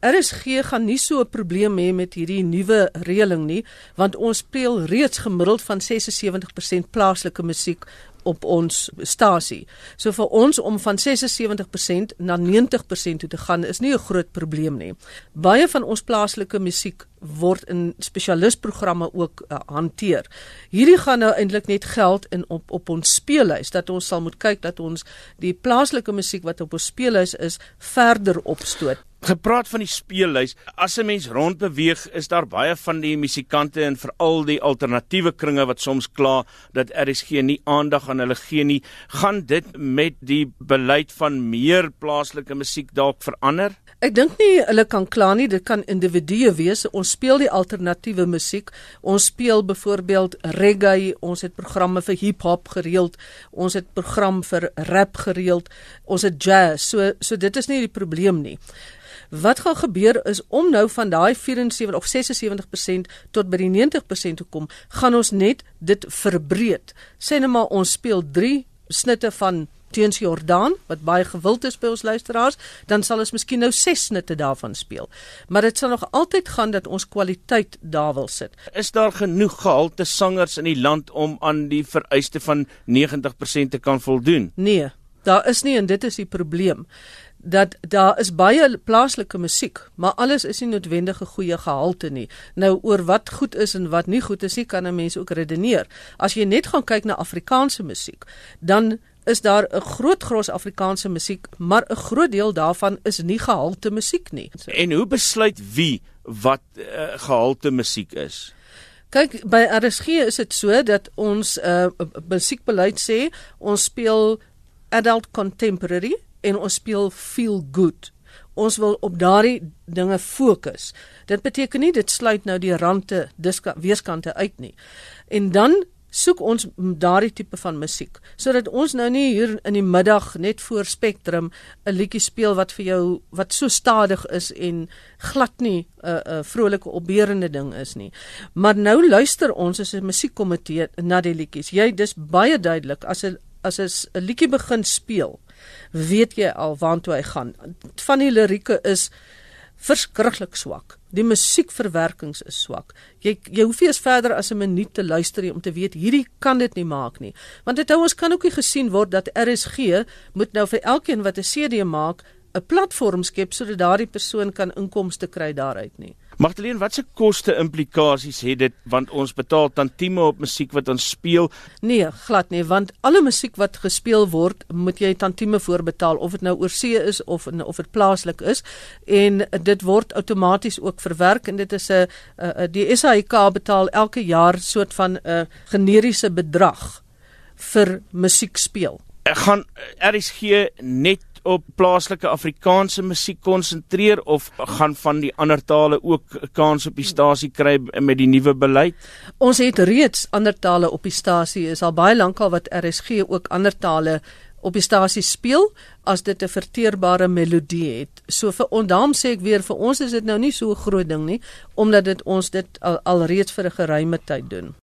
RSG gaan nie so 'n probleem hê met hierdie nuwe reëling nie, want ons speel reeds gemiddeld van 76% plaaslike musiek op ons stasie. So vir ons om van 76% na 90% toe te gaan is nie 'n groot probleem nie. Baie van ons plaaslike musiek word in spesialisprogramme ook uh, hanteer. Hierdie gaan nou eintlik net geld in op op ons speellys dat ons sal moet kyk dat ons die plaaslike musiek wat op ons speellys is verder opstoot. Gepraat van die speellys, as 'n mens rondbeweeg, is daar baie van die musikante en veral die alternatiewe kringe wat soms kla dat RSG nie aandag aan hulle gee nie. Gaan dit met die beleid van meer plaaslike musiek dalk verander? Ek dink nie hulle kan kla nie, dit kan individue wees. Ons speel die alternatiewe musiek. Ons speel byvoorbeeld reggae, ons het programme vir hip-hop gereeld, ons het program vir rap gereeld, ons het jazz. So so dit is nie die probleem nie. Wat gaan gebeur is om nou van daai 74 of 76% tot by die 90% te kom, gaan ons net dit verbreed. Sê net maar ons speel 3 snitte van teens Jordaan wat baie gewild is by ons luisteraars, dan sal ons miskien nou 6 snitte daarvan speel. Maar dit sal nog altyd gaan dat ons kwaliteit daar wil sit. Is daar genoeg gehalte sangers in die land om aan die vereiste van 90% te kan voldoen? Nee, daar is nie en dit is die probleem dat daar is baie plaaslike musiek, maar alles is nie noodwendig 'n goeie gehalte nie. Nou oor wat goed is en wat nie goed is nie, kan 'n mens ook redeneer. As jy net gaan kyk na Afrikaanse musiek, dan is daar 'n groot gros Afrikaanse musiek, maar 'n groot deel daarvan is nie gehalte musiek nie. So. En hoe besluit wie wat uh, gehalte musiek is? Kyk, by RSG is dit so dat ons 'n uh, musiekbeleid sê ons speel adult contemporary en ons speel feel good. Ons wil op daardie dinge fokus. Dit beteken nie dit sluit nou die rande weerskante uit nie. En dan soek ons daardie tipe van musiek sodat ons nou nie hier in die middag net voor Spectrum 'n liedjie speel wat vir jou wat so stadig is en glad nie 'n uh, 'n uh, vrolike opbeurende ding is nie. Maar nou luister ons as 'n musiekkomitee na die liedjies. Jy dis baie duidelik as 'n as 'n liedjie begin speel weet jy al waartoe hy gaan. Van die lirieke is verskriklik swak. Die musiekverwerkings is swak. Jy jy hoef nie eens verder as 'n minuut te luister om te weet hierdie kan dit nie maak nie. Want dit hou ons kan ook nie gesien word dat RSG moet nou vir elkeen wat 'n CD maak 'n platform skep sodat daardie persoon kan inkomste kry daaruit nie. Magdalene, watse koste implikasies het dit want ons betaal tantieme op musiek wat ons speel? Nee, glad nie, want alle musiek wat gespeel word, moet jy tantieme voorbetaal of dit nou oor see is of of dit plaaslik is en dit word outomaties ook verwerk en dit is 'n die SAIK betaal elke jaar soort van 'n generiese bedrag vir musiek speel. Ek gaan RSG net op plaaslike Afrikaanse musiek konsentreer of gaan van die ander tale ook kans op die stasie kry met die nuwe beleid? Ons het reeds ander tale op die stasie. Is al baie lank al wat RSG ook ander tale op die stasie speel as dit 'n verteerbare melodie het. So vir ondaam sê ek weer vir ons is dit nou nie so 'n groot ding nie omdat dit ons dit al, al reeds vir 'n geruime tyd doen.